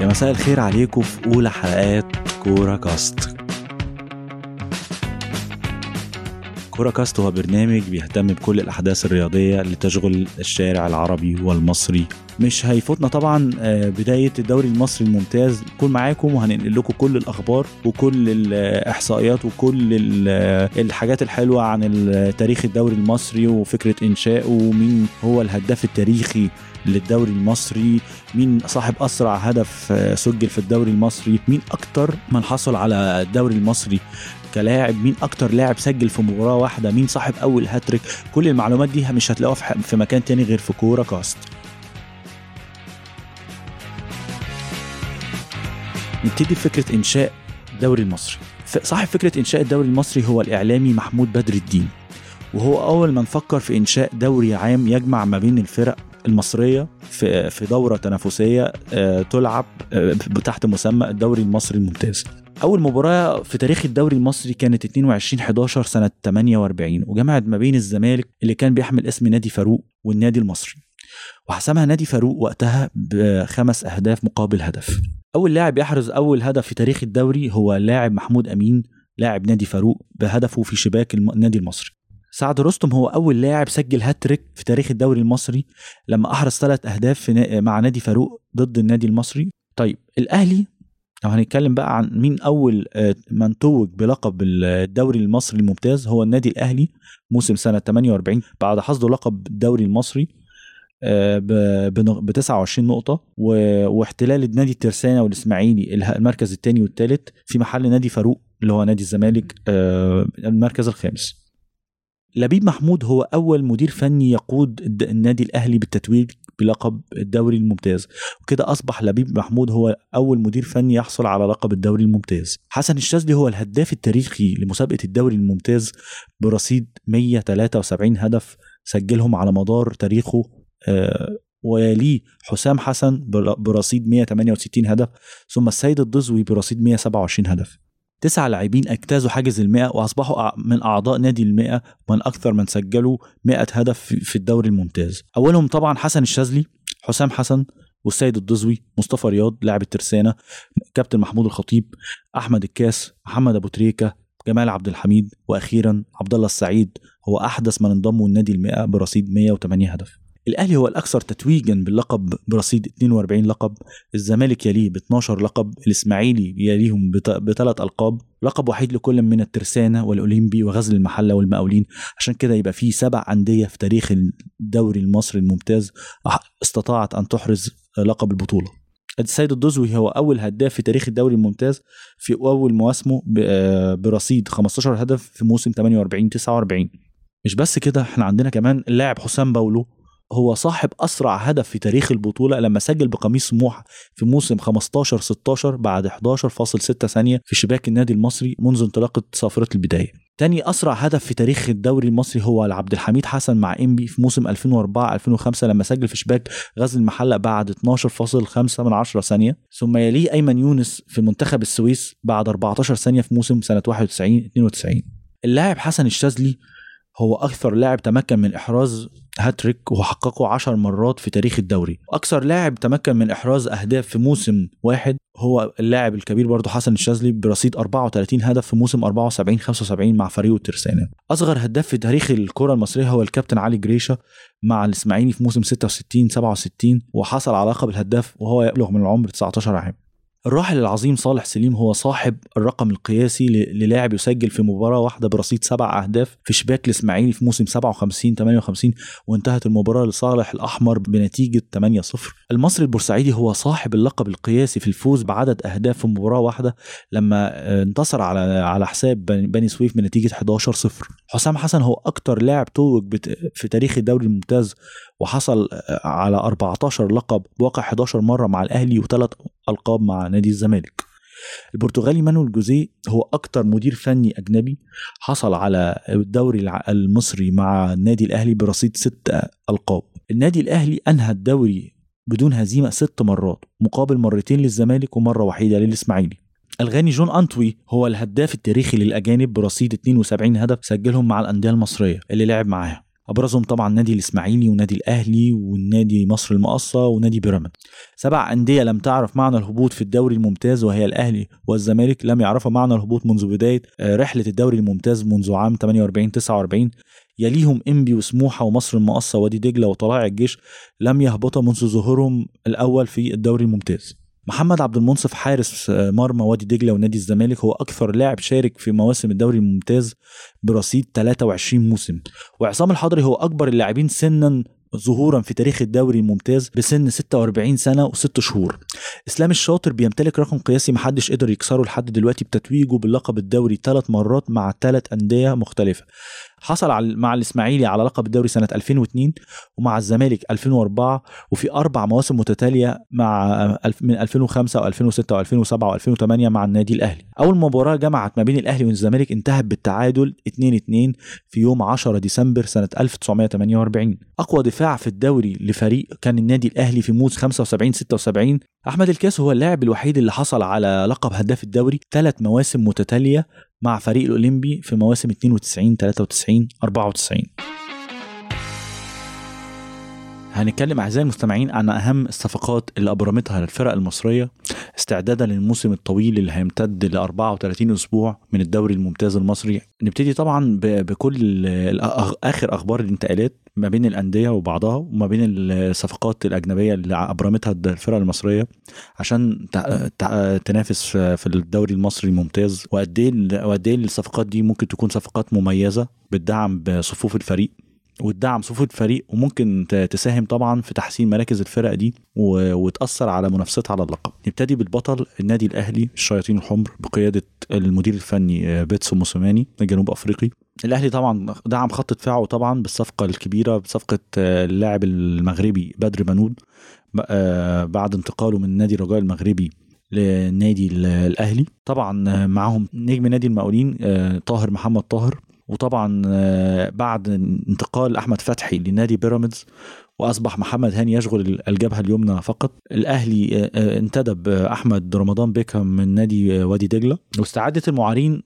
يا مساء الخير عليكم في أولى حلقات كورة كاست. كورة كاست هو برنامج بيهتم بكل الأحداث الرياضية اللي تشغل الشارع العربي والمصري. مش هيفوتنا طبعا آه، بداية الدوري المصري الممتاز. نكون معاكم وهننقل لكم كل الأخبار وكل الإحصائيات وكل ال- الحاجات الحلوة عن ال- تاريخ الدوري المصري وفكرة إنشائه ومين هو الهداف التاريخي للدوري المصري مين صاحب أسرع هدف آه، سجل في الدوري المصري مين أكتر من حصل على الدوري المصري. كلاعب مين أكتر لاعب سجل في مباراة واحدة مين صاحب أول هاتريك كل المعلومات دي مش هتلاقوها في مكان تاني غير في كورة كاست. نبتدي بفكرة إنشاء الدوري المصري. صاحب فكرة إنشاء الدوري المصري هو الإعلامي محمود بدر الدين. وهو أول من فكر في إنشاء دوري عام يجمع ما بين الفرق المصرية في في دورة تنافسية آه، تلعب آه، تحت مسمى الدوري المصري الممتاز. أول مباراة في تاريخ الدوري المصري كانت 22 11 سنة 48 وجمعت ما بين الزمالك اللي كان بيحمل اسم نادي فاروق والنادي المصري. وحسمها نادي فاروق وقتها بخمس أهداف مقابل هدف. أول لاعب يحرز أول هدف في تاريخ الدوري هو اللاعب محمود أمين لاعب نادي فاروق بهدفه في شباك النادي المصري. سعد رستم هو أول لاعب سجل هاتريك في تاريخ الدوري المصري لما أحرز ثلاث نا- مع نادي فاروق ضد النادي المصري. طيب الأهلي لو هنتكلم بقى عن مين أول آه، من توج بلقب الدوري المصري الممتاز هو النادي الأهلي موسم سنة 48 بعد حصده لقب الدوري المصري آه، ب ب 29 نقطة واحتلال النادي الترسانة والإسماعيلي المركز الثاني والثالث في محل نادي فاروق اللي هو نادي الزمالك آه، المركز الخامس. لبيب محمود هو أول مدير فني يقود النادي الأهلي بالتتويج بلقب الدوري الممتاز. وكده أصبح لبيب محمود هو أول مدير فني يحصل على لقب الدوري الممتاز. حسن الشاذلي هو الهداف التاريخي لمسابقة الدوري الممتاز برصيد 173 هدف سجلهم على مدار تاريخه آه، ويليه حسام حسن بر- برصيد 168 هدف ثم السيد الدزوي برصيد 127 هدف. تسعة لاعبين اجتازوا حاجز المئة وأصبحوا أع- من أعضاء نادي المئة من أكثر من سجلوا 100 هدف في- الدوري الممتاز. أولهم طبعا حسن الشاذلي حسام حسن والسيد الدزوي مصطفى رياض لاعب الترسانة كابتن محمود الخطيب أحمد الكاس محمد أبو تريكة جمال عبد الحميد وأخيرا عبد الله السعيد هو أحدث من انضموا لنادي المئة برصيد 108 هدف. الأهلي هو الأكثر تتويجا باللقب برصيد 42 لقب الزمالك يليه ب 12 لقب الإسماعيلي يليهم بثلاث ألقاب لقب وحيد لكل من الترسانة والأولمبي وغزل المحلة والمقاولين عشان كده يبقى في سبع أندية في تاريخ الدوري المصري الممتاز استطاعت أن تحرز لقب البطولة. السيد الدزوي هو أول هداف في تاريخ الدوري الممتاز في أول مواسمه برصيد 15 هدف في موسم 48 49 مش بس كده إحنا عندنا كمان اللاعب حسام باولو هو صاحب أسرع هدف في تاريخ البطولة لما سجل بقميص سموحه في موسم 15 16 بعد 11.6 ثانية في شباك النادي المصري منذ انطلاقة صافرة البداية. تاني أسرع هدف في تاريخ الدوري المصري هو لعبد الحميد حسن مع إنبي في موسم 2004 2005 لما سجل في شباك غزل المحلة بعد 12.5 من 10 ثانية ثم يليه أيمن يونس في منتخب السويس بعد 14 ثانية في موسم سنة 91 92 اللاعب حسن الشاذلي هو أكثر لاعب تمكن من إحراز هاتريك وحققه 10 مرات في تاريخ الدوري. أكثر لاعب تمكن من إحراز أهداف في موسم واحد هو اللاعب الكبير برضه حسن الشاذلي برصيد 34 هدف في موسم 74 75 مع فريقه الترسانة. أصغر هداف في تاريخ الكرة المصرية هو الكابتن علي جريشة مع الإسماعيلي في موسم 66 67 وحصل على لقب الهداف وهو يبلغ من العمر 19 عام. الراحل العظيم صالح سليم هو صاحب الرقم القياسي للاعب يسجل في مباراة واحدة برصيد سبع أهداف في شباك الإسماعيلي في موسم 57 58 وانتهت المباراة لصالح الأحمر بنتيجة 8-0 المصري البورسعيدي هو صاحب اللقب القياسي في الفوز بعدد أهداف في مباراة واحدة لما آه، انتصر على على حساب بني سويف بنتيجة 11-0 حسام حسن هو أكتر لاعب توج في تاريخ الدوري الممتاز وحصل آه، على 14 لقب بواقع 11 مرة مع الأهلي وثلاث ألقاب مع نادي الزمالك. البرتغالي مانويل جوزيه هو أكتر مدير فني أجنبي حصل على الدوري المصري مع النادي الأهلي برصيد ست ألقاب. النادي الأهلي أنهى الدوري بدون هزيمة ست مرات مقابل مرتين للزمالك ومرة وحيدة للإسماعيلي. الغاني جون أنطوي هو الهداف التاريخي للأجانب برصيد 72 هدف سجلهم مع الأندية المصرية اللي لعب معاها أبرزهم طبعا نادي الإسماعيلي ونادي الأهلي والنادي مصر المقصة ونادي بيراميدز. سبع أندية لم تعرف معنى الهبوط في الدوري الممتاز وهي الأهلي والزمالك لم يعرفوا معنى الهبوط منذ بداية آه، رحلة الدوري الممتاز منذ عام 48 49 يليهم إنبي وسموحة ومصر المقصة وادي دجلة وطلائع الجيش لم يهبطا منذ ظهورهم الأول في الدوري الممتاز. محمد عبد المنصف حارس آه، مرمى وادي دجلة ونادي الزمالك هو أكثر لاعب شارك في مواسم الدوري الممتاز برصيد 23 موسم وعصام الحضري هو أكبر اللاعبين سنا ظهورا في تاريخ الدوري الممتاز بسن 46 سنة وست شهور. إسلام الشاطر بيمتلك رقم قياسي محدش قدر يكسره لحد دلوقتي بتتويجه باللقب الدوري ثلاث مرات مع ثلاث أندية مختلفة. حصل مع الإسماعيلي على لقب الدوري سنة 2002 ومع الزمالك 2004 وفي أربع مواسم متتالية مع من 2005 و2006 و2007 و2008 مع النادي الأهلي. أول مباراة جمعت ما بين الأهلي والزمالك انتهت بالتعادل 2-2 في يوم 10 ديسمبر سنة 1948. أقوى دفاع في الدوري لفريق كان النادي الأهلي في موز 75 76 أحمد الكاس هو اللاعب الوحيد اللي حصل على لقب هداف الدوري ثلاث مواسم متتالية مع فريق الأولمبي في مواسم 92 93 94 هنتكلم أعزائي المستمعين عن أهم الصفقات اللي أبرمتها الفرق المصرية استعدادا للموسم الطويل اللي هيمتد ل 34 أسبوع من الدوري الممتاز المصري. نبتدي طبعا بكل آخر أخبار الانتقالات ما بين الأندية وبعضها وما بين الصفقات الأجنبية اللي أبرمتها الفرق المصرية عشان تنافس في الدوري المصري الممتاز إيه وقد إيه الصفقات دي ممكن تكون صفقات مميزة بتدعم بصفوف الفريق؟ وتدعم صفوف الفريق وممكن تساهم طبعا في تحسين مراكز الفرق دي وتأثر على منافستها على اللقب. نبتدي بالبطل النادي الأهلي الشياطين الحمر بقيادة المدير الفني آه، بيتسو موسوماني الجنوب أفريقي. الأهلي طبعا دعم خط دفاعه طبعا بالصفقة الكبيرة بصفقه آه، اللاعب المغربي بدر بنون آه، بعد انتقاله من نادي الرجاء المغربي للنادي الأهلي. طبعا معاهم نجم نادي المقاولين طاهر محمد طاهر. وطبعا آه، بعد انتقال أحمد فتحي لنادي بيراميدز وأصبح محمد هاني يشغل الجبهة اليمنى فقط الأهلي آه، آه، انتدب أحمد رمضان بيكهام من نادي وادي دجلة. واستعاده المعارين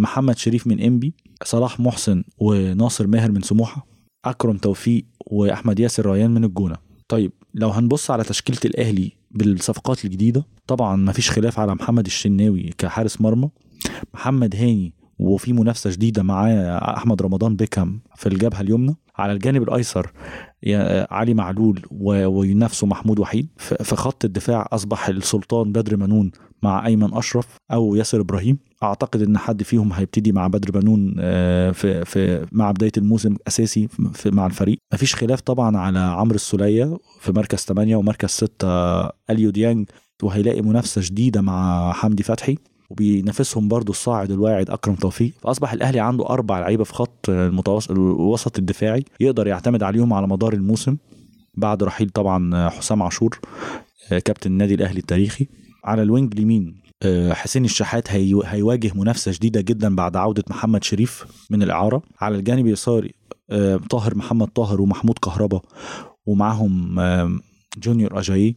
محمد شريف من إنبي صلاح محسن وناصر ماهر من سموحة أكرم توفيق وأحمد ياسر ريان من الجونة. طيب لو هنبص على تشكيلة الأهلي بالصفقات الجديدة طبعا ما فيش خلاف على محمد الشناوي كحارس مرمى. محمد هاني وفي منافسة جديدة معاه أحمد رمضان بيكهام في الجبهة اليمنى. على الجانب الأيسر علي معلول وينافسه محمود وحيد. في خط الدفاع أصبح السلطان بدر منون مع أيمن أشرف أو ياسر إبراهيم. أعتقد إن حد فيهم هيبتدي مع بدر بنون آه، في في مع بداية الموسم أساسي في مع الفريق. مفيش خلاف طبعا على عمرو السولية في مركز 8 ومركز 6 أليو ديانج. وهيلاقي منافسة جديدة مع حمدي فتحي. وبينافسهم برضو الصاعد الواعد أكرم توفيق. فأصبح الأهلي عنده أربع لعيبة في خط المتوسط الوسط الدفاعي يقدر يعتمد عليهم على مدار الموسم. بعد رحيل طبعا حسام عاشور كابتن النادي الأهلي التاريخي. على ال wing اليمين حسين الشحات هيواجه منافسة جديده جدا بعد عودة محمد شريف من الإعارة. على الجانب اليساري طاهر محمد طاهر ومحمود كهربا ومعاهم جونيور أجاي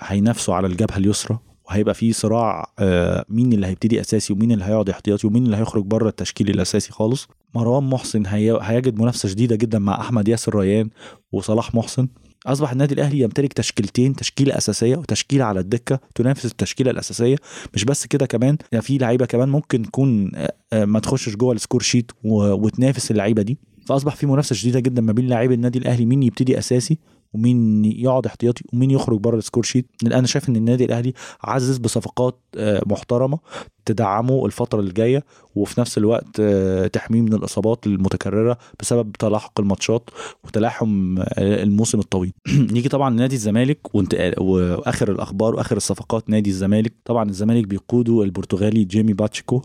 هينافسوا على الجبهة اليسرى. وهيبقى في صراع آه، مين اللي هيبتدي أساسي ومين اللي هيقعد احتياطي ومين اللي هيخرج بره التشكيل الأساسي خالص. مروان محسن هيجد منافسة شديدة جدا مع أحمد ياسر ريان وصلاح محسن. أصبح النادي الأهلي يمتلك تشكيلتين تشكيلة أساسية وتشكيلة على الدكة تنافس التشكيلة الأساسية. مش بس كده كمان في لعيبة كمان ممكن تكون آه، آه، ما تخشش جوه ال score sheet وتنافس اللعيبة دي. فأصبح في منافسة شديدة جدا ما بين لاعبي النادي الأهلي مين يبتدي أساسي ومين يقعد احتياطي ومين يخرج بره ال score sheet. أنا شايف إن النادي الأهلي عزز بصفقات آه، محترمة. تدعمه الفترة الجايه وفي نفس الوقت آه، تحميه من الإصابات المتكررة بسبب تلاحق الماتشات وتلاحم آه، الموسم الطويل. نيجي طبعا لنادي الزمالك وآخر الأخبار وآخر الصفقات نادي الزمالك. طبعا الزمالك بيقوده البرتغالي جيمي باتشيكو.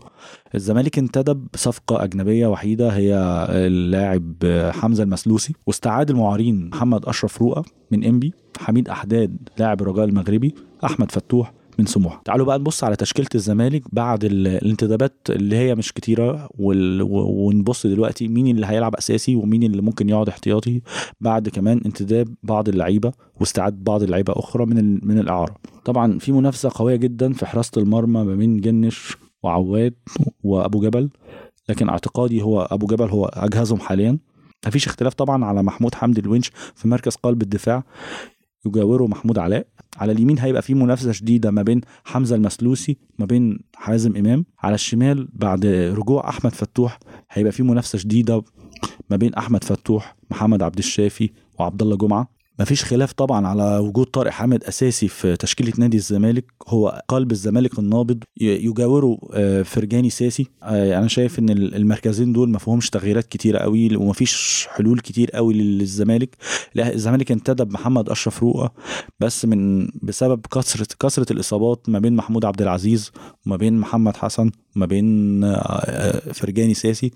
الزمالك انتدب بصفقة أجنبية وحيدة هي اللاعب حمزة المسلوسي. واستعاد المعارين محمد أشرف رؤى من إنبي حميد أحداد لاعب الرجاء المغربي أحمد فتوح من سموحة. تعالوا بقى نبص على تشكيلة الزمالك بعد الانتدابات اللي هي مش كتيرة وال... ونبص دلوقتي مين اللي هيلعب أساسي ومين اللي ممكن يقعد احتياطي بعد كمان انتداب بعض اللعيبة واستعاد بعض اللعيبة أخرى من ال... من الأعارة. طبعا في منافسة قوية جدا في حراسة المرمى ما بين جنش وعواد وأبو جبل لكن اعتقادي هو أبو جبل هو أجهزهم حاليا. مفيش اختلاف طبعا على محمود حمدي الونش في مركز قلب الدفاع. يجاوره محمود علاء. على اليمين هيبقى في منافسة شديدة ما بين حمزة المسلوسي ما بين حازم إمام. على الشمال بعد رجوع أحمد فتوح هيبقى في منافسة شديدة ما بين أحمد فتوح محمد عبد الشافي وعبد الله جمعة. مفيش خلاف طبعا على وجود طارق حامد أساسي في تشكيلة نادي الزمالك. هو قلب الزمالك النابض يجاوره آه، فرجاني ساسي. آه، أنا شايف إن المركزين دول ما فيهمش تغييرات كتيرة قوي ومفيش حلول كتير قوي للزمالك. لا الزمالك انتدب محمد أشرف رؤى بس من بسبب كثرة كثرة الإصابات ما بين محمود عبد العزيز وما بين محمد حسن وما بين آه، فرجاني ساسي.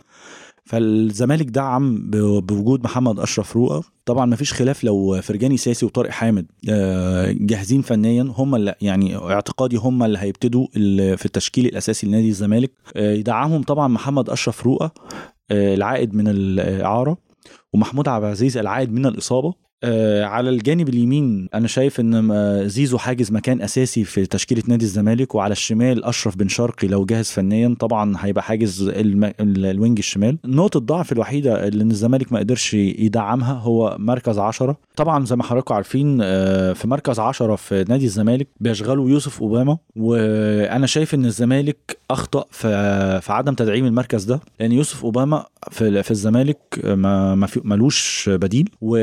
فالزمالك دعم بوجود محمد أشرف روقا. طبعا ما فيش خلاف لو فرجاني ساسي وطارق حامد آه، جاهزين فنيا هم اللي يعني اعتقادي هم اللي هيبتدوا في التشكيل الأساسي لنادي الزمالك. آه، يدعمهم طبعا محمد أشرف روقا آه، العائد من الإعارة ومحمود عبد العزيز العائد من الإصابة. على الجانب اليمين أنا شايف إن زيزو حاجز مكان أساسي في تشكيلة نادي الزمالك وعلى الشمال أشرف بن شرقي لو جاهز فنيا طبعا هيبقى حاجز الم... ال wing الشمال. نقطة الضعف الوحيدة اللي الزمالك ما قدرش يدعمها هو مركز عشرة. طبعا زي ما حضراتكم عارفين آه في مركز عشرة في نادي الزمالك بيشغلوا يوسف أوباما وأنا شايف إن الزمالك أخطأ في في عدم تدعيم المركز ده لأن يوسف أوباما في في الزمالك ما ما ملوش بديل و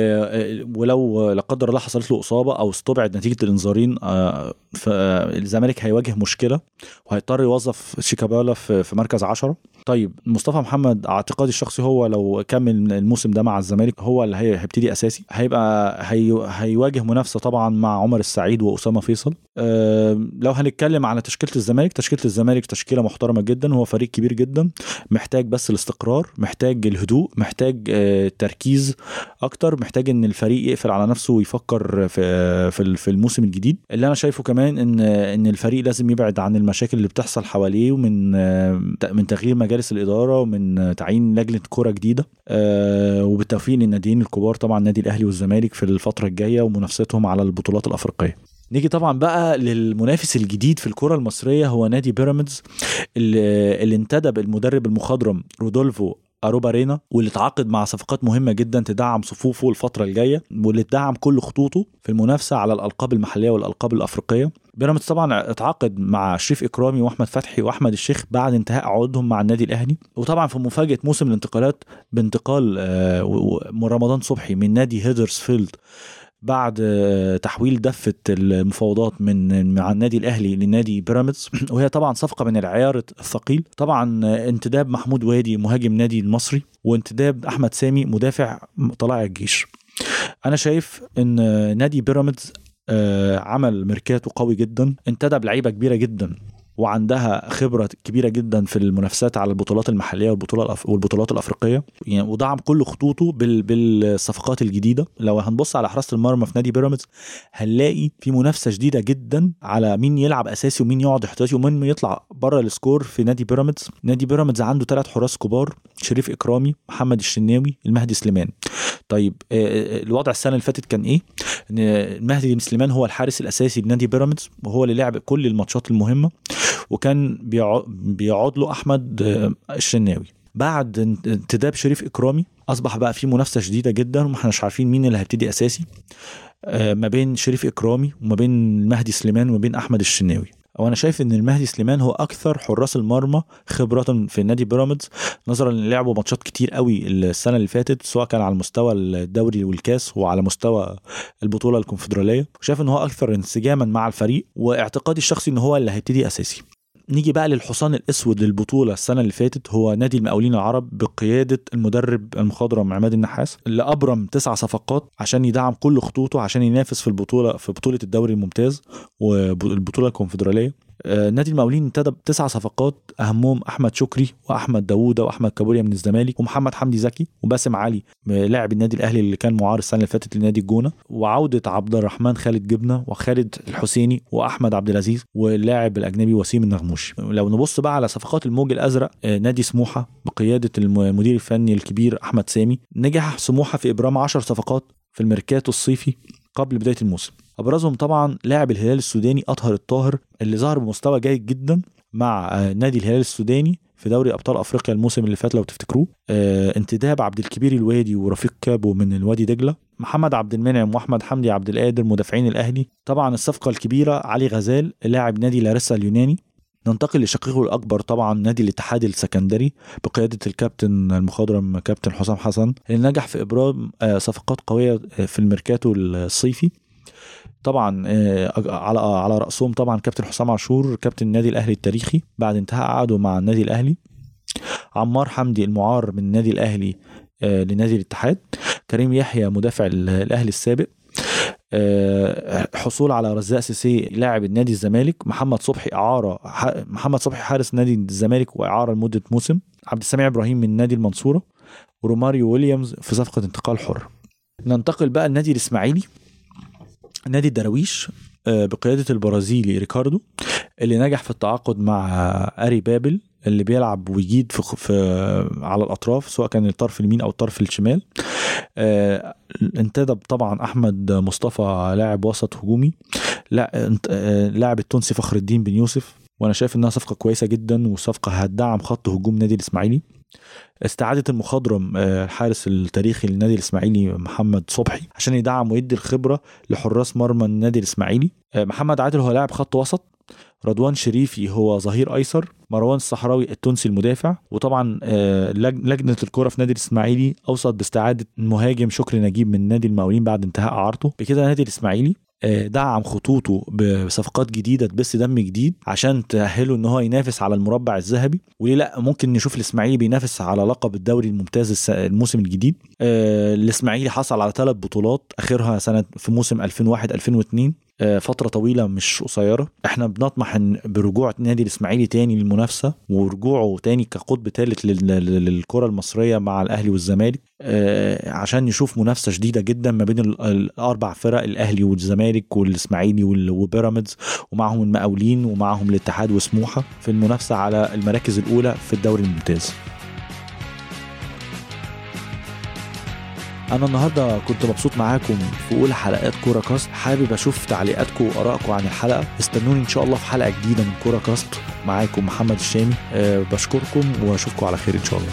ولو لا قدر الله حصلت له إصابة أو استبعد نتيجة الإنذارين آه، فالزمالك هيواجه مشكلة وهيضطر يوظف شيكابالا في مركز عشرة. طيب مصطفى محمد اعتقادي الشخصي هو لو كمل الموسم ده مع الزمالك هو اللي هيبتدي أساسي. هيبقى هي هيواجه منافسة طبعا مع عمر السعيد وأسامة فيصل. أه لو هنتكلم على تشكيلة الزمالك تشكيلة الزمالك تشكيلة محترمة جدا هو فريق كبير جدا محتاج بس الاستقرار محتاج الهدوء محتاج أه تركيز أكتر محتاج إن الفريق يقفل على نفسه ويفكر في في الموسم الجديد. اللي أنا شايفه كمان إن إن الفريق لازم يبعد عن المشاكل اللي بتحصل حواليه ومن من تغيير مجال مجالس الإدارة ومن تعيين لجنة كره جديدة. آه وبالتوفيق للناديين الكبار طبعا النادي الأهلي والزمالك في الفترة الجاية ومنافستهم على البطولات الأفريقية. نيجي طبعا بقى للمنافس الجديد في الكره المصرية هو نادي بيراميدز اللي, اللي انتدب المدرب المخضرم رودولفو اروبارينا واللي اتعاقد مع صفقات مهمة جدا تدعم صفوفه الفترة الجاية واللي تدعم كل خطوطه في المنافسة على الألقاب المحلية والألقاب الأفريقية. بيراميدز طبعا اتعاقد مع شريف إكرامي وأحمد فتحي وأحمد الشيخ بعد انتهاء عقودهم مع النادي الأهلي. وطبعا في مفاجأة موسم الانتقالات بانتقال آه، رمضان صبحي من نادي هيدرسفيلد بعد تحويل دفة المفاوضات من مع النادي الأهلي لنادي بيراميدز. وهي طبعا صفقة من العيار الثقيل. طبعا انتداب محمود وادي مهاجم نادي المصري وانتداب أحمد سامي مدافع طلائع الجيش. أنا شايف إن نادي بيراميدز آه، عمل ميركاتو قوي جدا. انتدب لعيبة كبيرة جدا. وعندها خبرة كبيرة جدا في المنافسات على البطولات المحلية والبطولة والبطولات الأفريقية. يعني ودعم كل خطوطه بال... بالصفقات الجديدة. لو هنبص على حراسة المرمى في نادي بيراميدز هنلاقي في منافسة شديدة جدا على مين يلعب أساسي ومين يقعد احتياطي ومين يطلع بره ال score في نادي بيراميدز. نادي بيراميدز عنده ثلاث حراس كبار شريف إكرامي محمد الشناوي المهدي سليمان. طيب الوضع السنة اللي فاتت كان إن المهدي سليمان هو الحارس الأساسي لنادي بيراميدز وهو اللي لعب كل الماتشات المهمة. وكان بيقعد له أحمد الشناوي. بعد انتداب شريف إكرامي أصبح بقى في منافسة شديدة جدا وما إحناش عارفين مين اللي هيبتدي أساسي ما بين شريف إكرامي وما بين مهدي سليمان وما بين أحمد الشناوي. وأنا شايف إن المهدي سليمان هو أكثر حراس المرمى خبرة في نادي بيراميدز نظرا لعبوا ماتشات كتير قوي السنة اللي فاتت سواء كان على مستوى الدوري والكاس وعلى مستوى البطولة الكونفدرالية. شايف إن هو أكثر انسجاما مع الفريق واعتقادي الشخصي إن هو اللي هيبتدي أساسي. نيجي بقى للحصان الأسود للبطولة السنة اللي فاتت هو نادي المقاولين العرب بقيادة المدرب المخضرم عماد النحاس اللي أبرم تسع صفقات عشان يدعم كل خطوطه عشان ينافس في البطولة في بطولة الدوري الممتاز والبطولة الكونفدرالية. نادي المقاولين انتدب تسع صفقات أهمهم أحمد شكري وأحمد داوودة وأحمد كابوريا من الزمالك ومحمد حمدي زكي وباسم علي لاعب النادي الأهلي اللي كان معار السنة اللي فاتت لنادي الجونة وعودة عبد الرحمن خالد جبنة وخالد الحسيني وأحمد عبد العزيز واللاعب الأجنبي وسيم النغموشي لو نبص بقى على صفقات الموج الأزرق آه، نادي سموحة بقيادة المدير الفني الكبير أحمد سامي نجح سموحة في إبرام 10 صفقات في الميركاتو الصيفي قبل بداية الموسم. أبرزهم طبعا لاعب الهلال السوداني أطهر الطاهر اللي ظهر بمستوى جيد جدا مع آه، نادي الهلال السوداني في دوري أبطال أفريقيا الموسم اللي فات لو تفتكروه. آه انتداب عبد الكبير الوادي ورفيق كابو من الوادي دجلة. محمد عبد المنعم وأحمد حمدي عبد القادر مدافعين الأهلي. طبعا الصفقة الكبيرة علي غزال لاعب نادي لاريسا اليوناني. ننتقل لشقيقه الأكبر طبعا نادي الاتحاد السكندري بقيادة الكابتن المخضرم كابتن حسام حسن اللي نجح في إبرام آه، صفقات قوية آه، في الميركاتو الصيفي. طبعا آه، على على رأسهم طبعا كابتن حسام عاشور كابتن النادي الأهلي التاريخي. بعد انتهاء عقده مع النادي الأهلي عمار حمدي المعار من النادي الأهلي لنادي الاتحاد. كريم يحيى مدافع الأهلي السابق. حصول على رزاق سيسي لاعب النادي الزمالك. محمد صبحي إعارة محمد صبحي حارس نادي الزمالك وإعارة لمدة موسم. عبد السميع إبراهيم من نادي المنصورة. وروماريو ويليامز في صفقة انتقال حر. ننتقل بقى النادي الإسماعيلي. نادي الدراويش آه، بقيادة البرازيلي ريكاردو اللي نجح في التعاقد مع أري بابل اللي بيلعب ويجيد في, في على الأطراف سواء كان الطرف اليمين أو الطرف الشمال. آه انتدب طبعا أحمد مصطفى لاعب وسط هجومي. لا آه لاعب التونسي فخر الدين بن يوسف وأنا شايف إنها صفقة كويسة جدا وصفقة هتدعم خط هجوم نادي الإسماعيلي. استعادة المخضرم آه، الحارس التاريخي للنادي الإسماعيلي محمد صبحي عشان يدعم ويدي الخبرة لحراس مرمى النادي الإسماعيلي. آه، محمد عادل هو لاعب خط وسط. رضوان شريفي هو ظهير أيسر مروان الصحراوي التونسي المدافع وطبعا آه، لجنة الكرة في نادي الإسماعيلي أوصت باستعادة المهاجم شكري نجيب من نادي المقاولين بعد انتهاء اعارته بكده نادي الإسماعيلي آه، دعم خطوطه بصفقات جديدة تبث دم جديد عشان تأهله إن هو ينافس على المربع الذهبي. وليه لأ؟ ممكن نشوف الإسماعيلي بينافس على لقب الدوري الممتاز الموسم الجديد. آه، الإسماعيلي حصل على ثلاث بطولات آخرها سنة في موسم 2001 2002 آه، فترة طويلة مش قصيرة. إحنا بنطمح برجوع نادي الإسماعيلي تاني للمنافسة ورجوعه تاني كقطب ثالث للكرة المصرية مع الأهلي والزمالك آه، عشان نشوف منافسة شديدة جدا ما بين الأربع فرق الأهلي والزمالك والإسماعيلي وبيراميدز ومعهم المقاولين ومعهم الاتحاد وسموحة في المنافسة على المراكز الأولى في الدوري الممتاز. أنا النهارده كنت مبسوط معاكم في اولى حلقات كورة كاست. حابب أشوف تعليقاتكم وآرائكم عن الحلقة؟ استنوني إن شاء الله في حلقة جديدة من كورة كاست. معاكم محمد الشامي. أه بشكركم وأشوفكم على خير إن شاء الله.